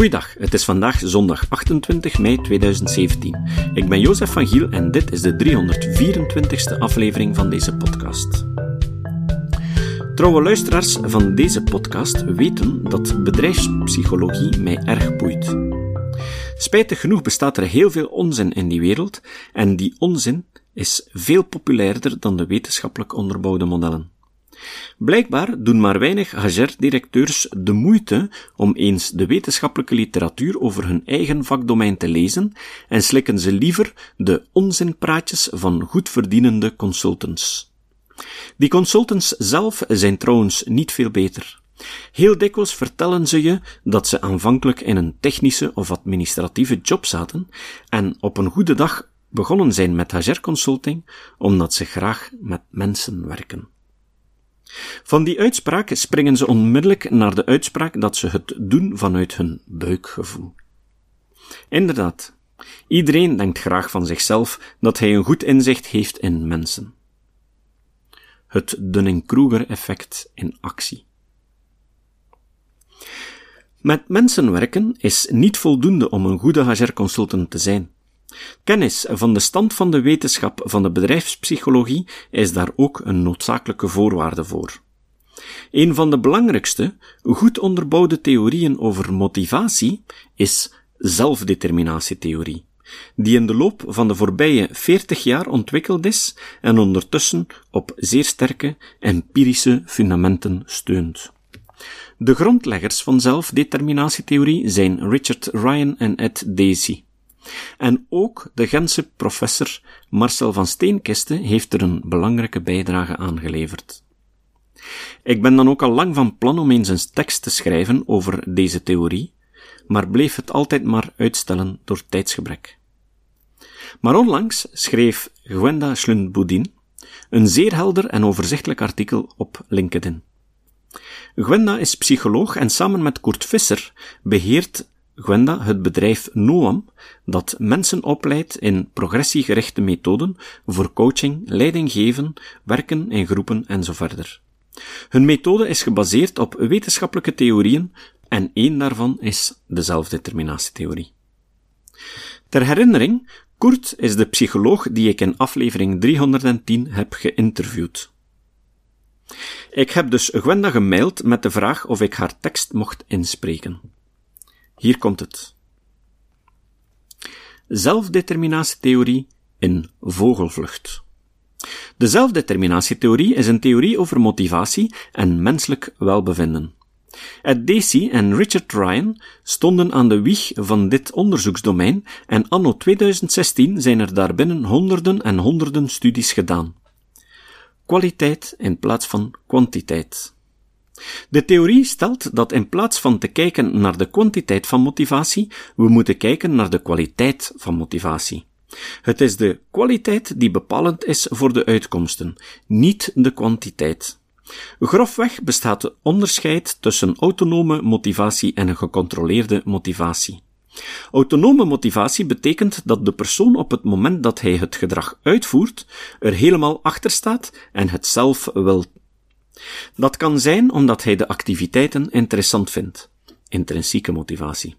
Goeiedag, het is vandaag zondag 28 mei 2017. Ik ben Jozef van Giel en dit is de 324ste aflevering van deze podcast. Trouwe luisteraars van deze podcast weten dat bedrijfspsychologie mij erg boeit. Spijtig genoeg bestaat er heel veel onzin in die wereld en die onzin is veel populairder dan de wetenschappelijk onderbouwde modellen. Blijkbaar doen maar weinig HR-directeurs de moeite om eens de wetenschappelijke literatuur over hun eigen vakdomein te lezen en slikken ze liever de onzinpraatjes van goed verdienende consultants. Die consultants zelf zijn trouwens niet veel beter. Heel dikwijls vertellen ze je dat ze aanvankelijk in een technische of administratieve job zaten en op een goede dag begonnen zijn met HR-consulting omdat ze graag met mensen werken. Van die uitspraak springen ze onmiddellijk naar de uitspraak dat ze het doen vanuit hun buikgevoel. Inderdaad, iedereen denkt graag van zichzelf dat hij een goed inzicht heeft in mensen. Het Dunning-Kruger-effect in actie. Met mensen werken is niet voldoende om een goede HR-consultant te zijn. Kennis van de stand van de wetenschap van de bedrijfspsychologie is daar ook een noodzakelijke voorwaarde voor. Een van de belangrijkste, goed onderbouwde theorieën over motivatie is zelfdeterminatietheorie, die in de loop van de voorbije 40 jaar ontwikkeld is en ondertussen op zeer sterke empirische fundamenten steunt. De grondleggers van zelfdeterminatietheorie zijn Richard Ryan en Ed Daisy. En ook de Gentse professor Marcel van Steenkiste heeft er een belangrijke bijdrage aan geleverd. Ik ben dan ook al lang van plan om eens een tekst te schrijven over deze theorie, maar bleef het altijd maar uitstellen door tijdsgebrek. Maar onlangs schreef Gwenda Schlund-Boudin een zeer helder en overzichtelijk artikel op LinkedIn. Gwenda is psycholoog en samen met Kurt Visser beheert Gwenda het bedrijf Noam, dat mensen opleidt in progressiegerichte methoden voor coaching, leidinggeven, werken in groepen en zo verder. Hun methode is gebaseerd op wetenschappelijke theorieën en één daarvan is de zelfdeterminatietheorie. Ter herinnering, Kurt is de psycholoog die ik in aflevering 310 heb geïnterviewd. Ik heb dus Gwenda gemaild met de vraag of ik haar tekst mocht inspreken. Hier komt het. Zelfdeterminatietheorie in vogelvlucht. De zelfdeterminatietheorie is een theorie over motivatie en menselijk welbevinden. Ed Dacey en Richard Ryan stonden aan de wieg van dit onderzoeksdomein en anno 2016 zijn er daarbinnen honderden en honderden studies gedaan. Kwaliteit in plaats van kwantiteit. De theorie stelt dat in plaats van te kijken naar de kwantiteit van motivatie, we moeten kijken naar de kwaliteit van motivatie. Het is de kwaliteit die bepalend is voor de uitkomsten, niet de kwantiteit. Grofweg bestaat het onderscheid tussen autonome motivatie en een gecontroleerde motivatie. Autonome motivatie betekent dat de persoon op het moment dat hij het gedrag uitvoert, er helemaal achter staat en het zelf wil dat kan zijn omdat hij de activiteiten interessant vindt, intrinsieke motivatie.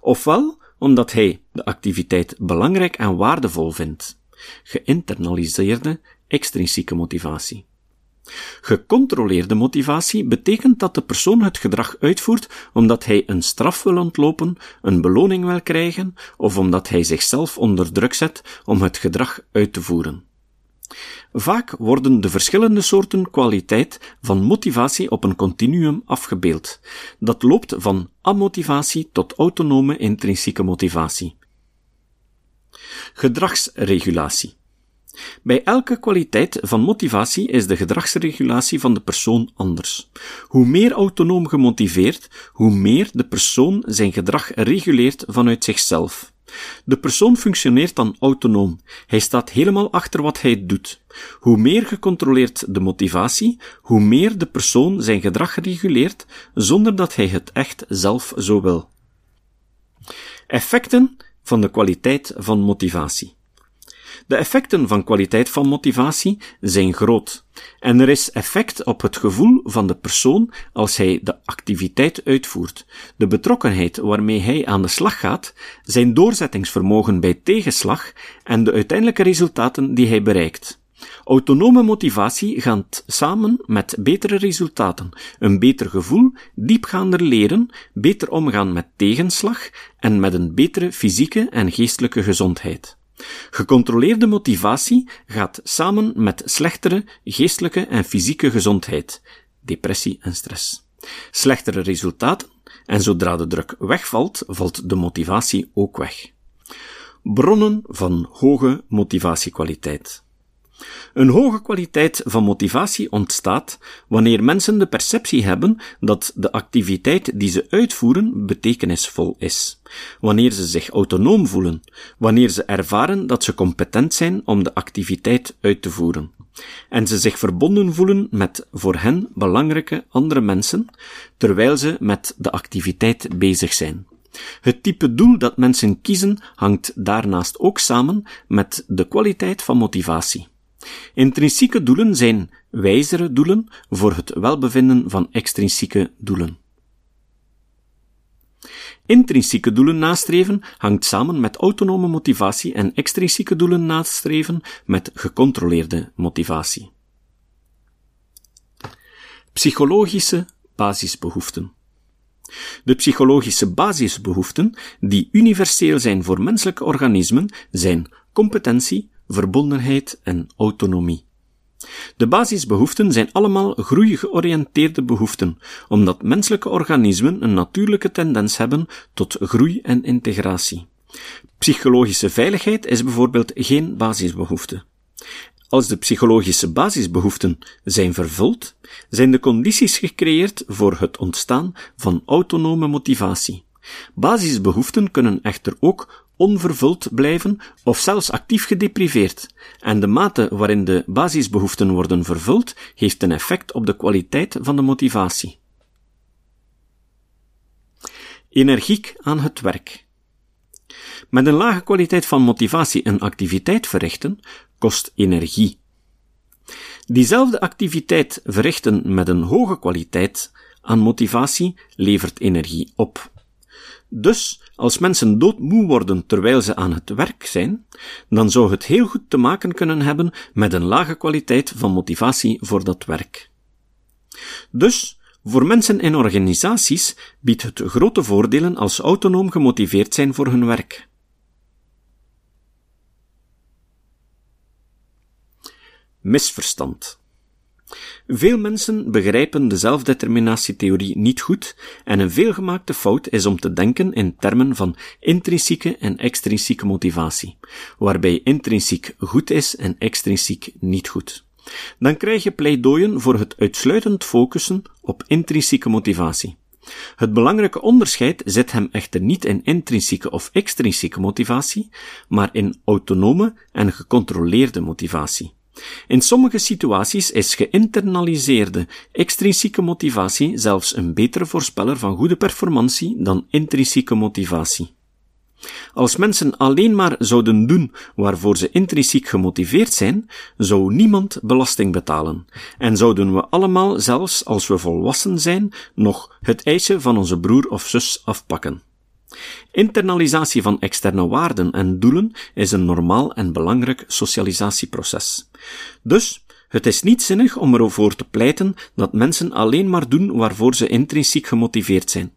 Ofwel omdat hij de activiteit belangrijk en waardevol vindt, geïnternaliseerde extrinsieke motivatie. Gecontroleerde motivatie betekent dat de persoon het gedrag uitvoert omdat hij een straf wil ontlopen, een beloning wil krijgen of omdat hij zichzelf onder druk zet om het gedrag uit te voeren. Vaak worden de verschillende soorten kwaliteit van motivatie op een continuum afgebeeld. Dat loopt van amotivatie tot autonome intrinsieke motivatie. Gedragsregulatie. Bij elke kwaliteit van motivatie is de gedragsregulatie van de persoon anders. Hoe meer autonoom gemotiveerd, hoe meer de persoon zijn gedrag reguleert vanuit zichzelf. De persoon functioneert dan autonoom. Hij staat helemaal achter wat hij doet. Hoe meer gecontroleerd de motivatie, hoe meer de persoon zijn gedrag reguleert, zonder dat hij het echt zelf zo wil. Effecten van de kwaliteit van motivatie. De effecten van kwaliteit van motivatie zijn groot. En er is effect op het gevoel van de persoon als hij de activiteit uitvoert, de betrokkenheid waarmee hij aan de slag gaat, zijn doorzettingsvermogen bij tegenslag en de uiteindelijke resultaten die hij bereikt. Autonome motivatie gaat samen met betere resultaten, een beter gevoel, diepgaander leren, beter omgaan met tegenslag en met een betere fysieke en geestelijke gezondheid. Gecontroleerde motivatie gaat samen met slechtere geestelijke en fysieke gezondheid, depressie en stress. Slechtere resultaten, en zodra de druk wegvalt, valt de motivatie ook weg. Bronnen van hoge motivatiekwaliteit. Een hoge kwaliteit van motivatie ontstaat wanneer mensen de perceptie hebben dat de activiteit die ze uitvoeren betekenisvol is, wanneer ze zich autonoom voelen, wanneer ze ervaren dat ze competent zijn om de activiteit uit te voeren, en ze zich verbonden voelen met voor hen belangrijke andere mensen, terwijl ze met de activiteit bezig zijn. Het type doel dat mensen kiezen hangt daarnaast ook samen met de kwaliteit van motivatie. Intrinsieke doelen zijn wijzere doelen voor het welbevinden van extrinsieke doelen. Intrinsieke doelen nastreven hangt samen met autonome motivatie en extrinsieke doelen nastreven met gecontroleerde motivatie. Psychologische basisbehoeften. De psychologische basisbehoeften, die universeel zijn voor menselijke organismen, zijn competentie, verbondenheid en autonomie. De basisbehoeften zijn allemaal groeigeoriënteerde behoeften, omdat menselijke organismen een natuurlijke tendens hebben tot groei en integratie. Psychologische veiligheid is bijvoorbeeld geen basisbehoefte. Als de psychologische basisbehoeften zijn vervuld, zijn de condities gecreëerd voor het ontstaan van autonome motivatie. Basisbehoeften kunnen echter ook onvervuld blijven of zelfs actief gedepriveerd, en de mate waarin de basisbehoeften worden vervuld heeft een effect op de kwaliteit van de motivatie. Energiek aan het werk. Met een lage kwaliteit van motivatie een activiteit verrichten kost energie. Diezelfde activiteit verrichten met een hoge kwaliteit aan motivatie levert energie op. Dus, als mensen doodmoe worden terwijl ze aan het werk zijn, dan zou het heel goed te maken kunnen hebben met een lage kwaliteit van motivatie voor dat werk. Dus, voor mensen en organisaties biedt het grote voordelen als autonoom gemotiveerd zijn voor hun werk. Misverstand. Veel mensen begrijpen de zelfdeterminatietheorie niet goed en een veelgemaakte fout is om te denken in termen van intrinsieke en extrinsieke motivatie, waarbij intrinsiek goed is en extrinsiek niet goed. Dan krijg je pleidooien voor het uitsluitend focussen op intrinsieke motivatie. Het belangrijke onderscheid zit hem echter niet in intrinsieke of extrinsieke motivatie, maar in autonome en gecontroleerde motivatie. In sommige situaties is geïnternaliseerde extrinsieke motivatie zelfs een betere voorspeller van goede performantie dan intrinsieke motivatie. Als mensen alleen maar zouden doen waarvoor ze intrinsiek gemotiveerd zijn, zou niemand belasting betalen. En zouden we allemaal, zelfs als we volwassen zijn, nog het eisje van onze broer of zus afpakken. Internalisatie van externe waarden en doelen is een normaal en belangrijk socialisatieproces. Dus, het is niet zinnig om ervoor te pleiten dat mensen alleen maar doen waarvoor ze intrinsiek gemotiveerd zijn.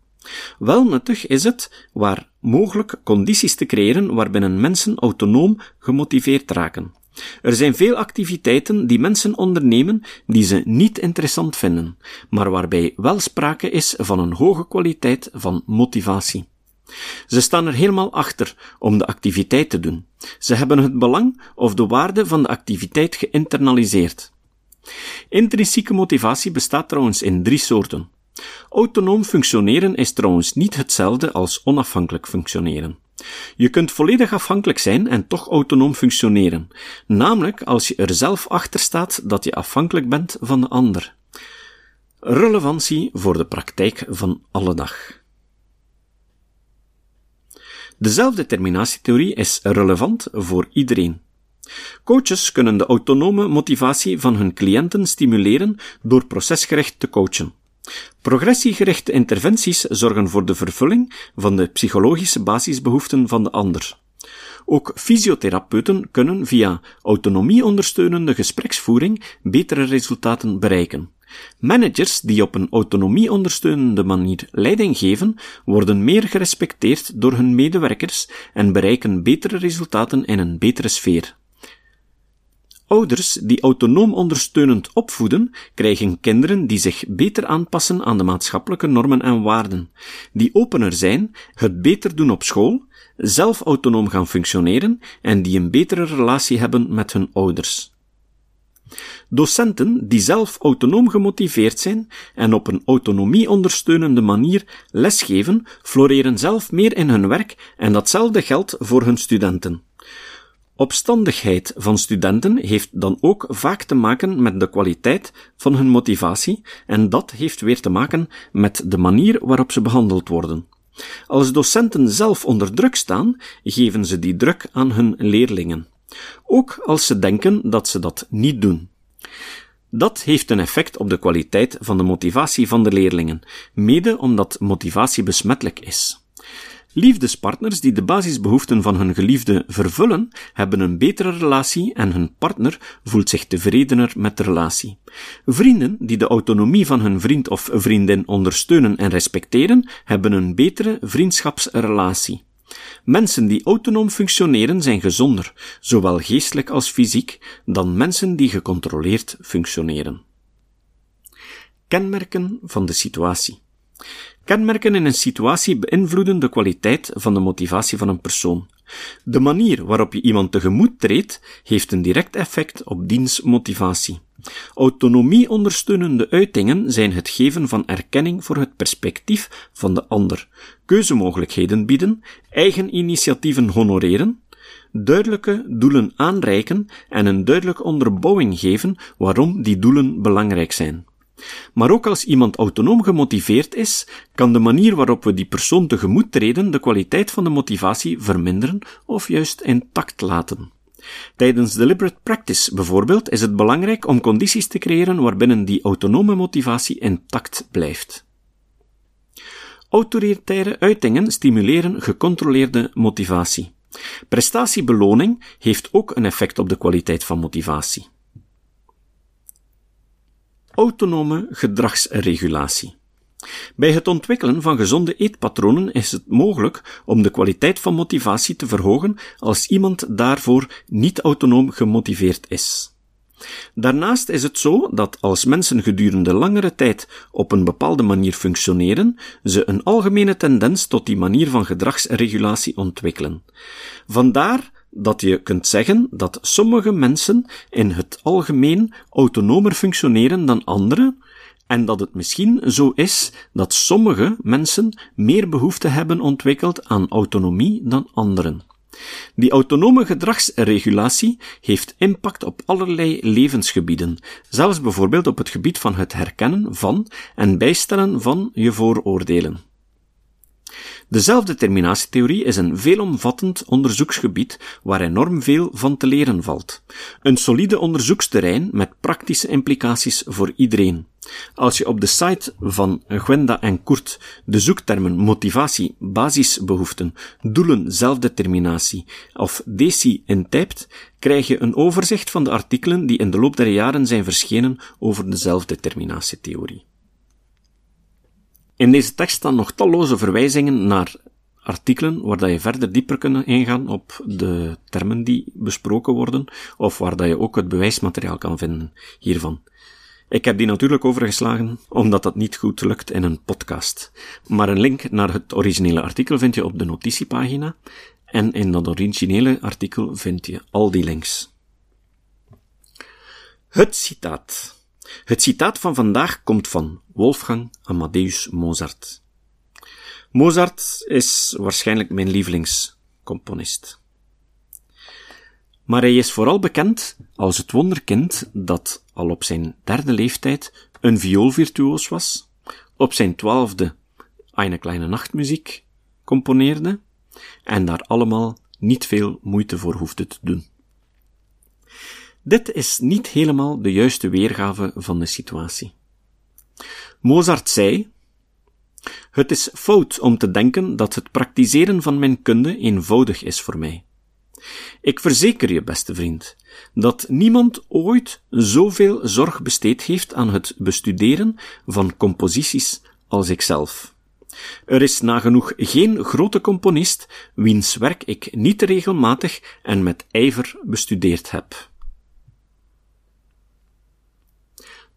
Wel nuttig is het, waar mogelijk, condities te creëren waarbinnen mensen autonoom gemotiveerd raken. Er zijn veel activiteiten die mensen ondernemen die ze niet interessant vinden, maar waarbij wel sprake is van een hoge kwaliteit van motivatie. Ze staan er helemaal achter om de activiteit te doen. Ze hebben het belang of de waarde van de activiteit geïnternaliseerd. Intrinsieke motivatie bestaat trouwens in drie soorten. Autonoom functioneren is trouwens niet hetzelfde als onafhankelijk functioneren. Je kunt volledig afhankelijk zijn en toch autonoom functioneren, namelijk als je er zelf achter staat dat je afhankelijk bent van de ander. Relevantie voor de praktijk van alle dag. De zelfdeterminatietheorie is relevant voor iedereen. Coaches kunnen de autonome motivatie van hun cliënten stimuleren door procesgericht te coachen. Progressiegerichte interventies zorgen voor de vervulling van de psychologische basisbehoeften van de ander. Ook fysiotherapeuten kunnen via autonomieondersteunende gespreksvoering betere resultaten bereiken. Managers die op een autonomieondersteunende manier leiding geven, worden meer gerespecteerd door hun medewerkers en bereiken betere resultaten in een betere sfeer. Ouders die autonoom ondersteunend opvoeden, krijgen kinderen die zich beter aanpassen aan de maatschappelijke normen en waarden, die opener zijn, het beter doen op school, zelf autonoom gaan functioneren en die een betere relatie hebben met hun ouders. Docenten die zelf autonoom gemotiveerd zijn en op een autonomie ondersteunende manier lesgeven, floreren zelf meer in hun werk en datzelfde geldt voor hun studenten. Opstandigheid van studenten heeft dan ook vaak te maken met de kwaliteit van hun motivatie en dat heeft weer te maken met de manier waarop ze behandeld worden. Als docenten zelf onder druk staan, geven ze die druk aan hun leerlingen. Ook als ze denken dat ze dat niet doen. Dat heeft een effect op de kwaliteit van de motivatie van de leerlingen, mede omdat motivatie besmettelijk is. Liefdespartners die de basisbehoeften van hun geliefde vervullen, hebben een betere relatie en hun partner voelt zich tevredener met de relatie. Vrienden die de autonomie van hun vriend of vriendin ondersteunen en respecteren, hebben een betere vriendschapsrelatie. Mensen die autonoom functioneren zijn gezonder, zowel geestelijk als fysiek, dan mensen die gecontroleerd functioneren. Kenmerken van de situatie. Kenmerken in een situatie beïnvloeden de kwaliteit van de motivatie van een persoon. De manier waarop je iemand tegemoet treedt, heeft een direct effect op diens motivatie. Autonomie ondersteunende uitingen zijn het geven van erkenning voor het perspectief van de ander, keuzemogelijkheden bieden, eigen initiatieven honoreren, duidelijke doelen aanreiken en een duidelijke onderbouwing geven waarom die doelen belangrijk zijn. Maar ook als iemand autonoom gemotiveerd is, kan de manier waarop we die persoon tegemoet treden de kwaliteit van de motivatie verminderen of juist intact laten. Tijdens deliberate practice bijvoorbeeld is het belangrijk om condities te creëren waarbinnen die autonome motivatie intact blijft. Autoritaire uitingen stimuleren gecontroleerde motivatie. Prestatiebeloning heeft ook een effect op de kwaliteit van motivatie. Autonome gedragsregulatie. Bij het ontwikkelen van gezonde eetpatronen is het mogelijk om de kwaliteit van motivatie te verhogen als iemand daarvoor niet autonoom gemotiveerd is. Daarnaast is het zo dat als mensen gedurende langere tijd op een bepaalde manier functioneren, ze een algemene tendens tot die manier van gedragsregulatie ontwikkelen. Vandaar dat je kunt zeggen dat sommige mensen in het algemeen autonomer functioneren dan anderen, en dat het misschien zo is dat sommige mensen meer behoefte hebben ontwikkeld aan autonomie dan anderen. Die autonome gedragsregulatie heeft impact op allerlei levensgebieden, zelfs bijvoorbeeld op het gebied van het herkennen van en bijstellen van je vooroordelen. De zelfdeterminatietheorie is een veelomvattend onderzoeksgebied waar enorm veel van te leren valt. Een solide onderzoeksterrein met praktische implicaties voor iedereen. Als je op de site van Gwenda en Kurt de zoektermen motivatie, basisbehoeften, doelen, zelfdeterminatie of DECI intypt, krijg je een overzicht van de artikelen die in de loop der jaren zijn verschenen over de zelfdeterminatietheorie. In deze tekst staan nog talloze verwijzingen naar artikelen waar dat je verder dieper kunt ingaan op de termen die besproken worden, of waar dat je ook het bewijsmateriaal kan vinden hiervan. Ik heb die natuurlijk overgeslagen, omdat dat niet goed lukt in een podcast. Maar een link naar het originele artikel vind je op de notitiepagina, en in dat originele artikel vind je al die links. Het citaat. Het citaat van vandaag komt van Wolfgang Amadeus Mozart. Mozart is waarschijnlijk mijn lievelingscomponist. Maar hij is vooral bekend als het wonderkind dat al op zijn derde leeftijd een vioolvirtuoos was, op zijn twaalfde Eine kleine nachtmuziek componeerde en daar allemaal niet veel moeite voor hoefde te doen. Dit is niet helemaal de juiste weergave van de situatie. Mozart zei, het is fout om te denken dat het praktiseren van mijn kunde eenvoudig is voor mij. Ik verzeker je, beste vriend, dat niemand ooit zoveel zorg besteed heeft aan het bestuderen van composities als ikzelf. Er is nagenoeg geen grote componist wiens werk ik niet regelmatig en met ijver bestudeerd heb.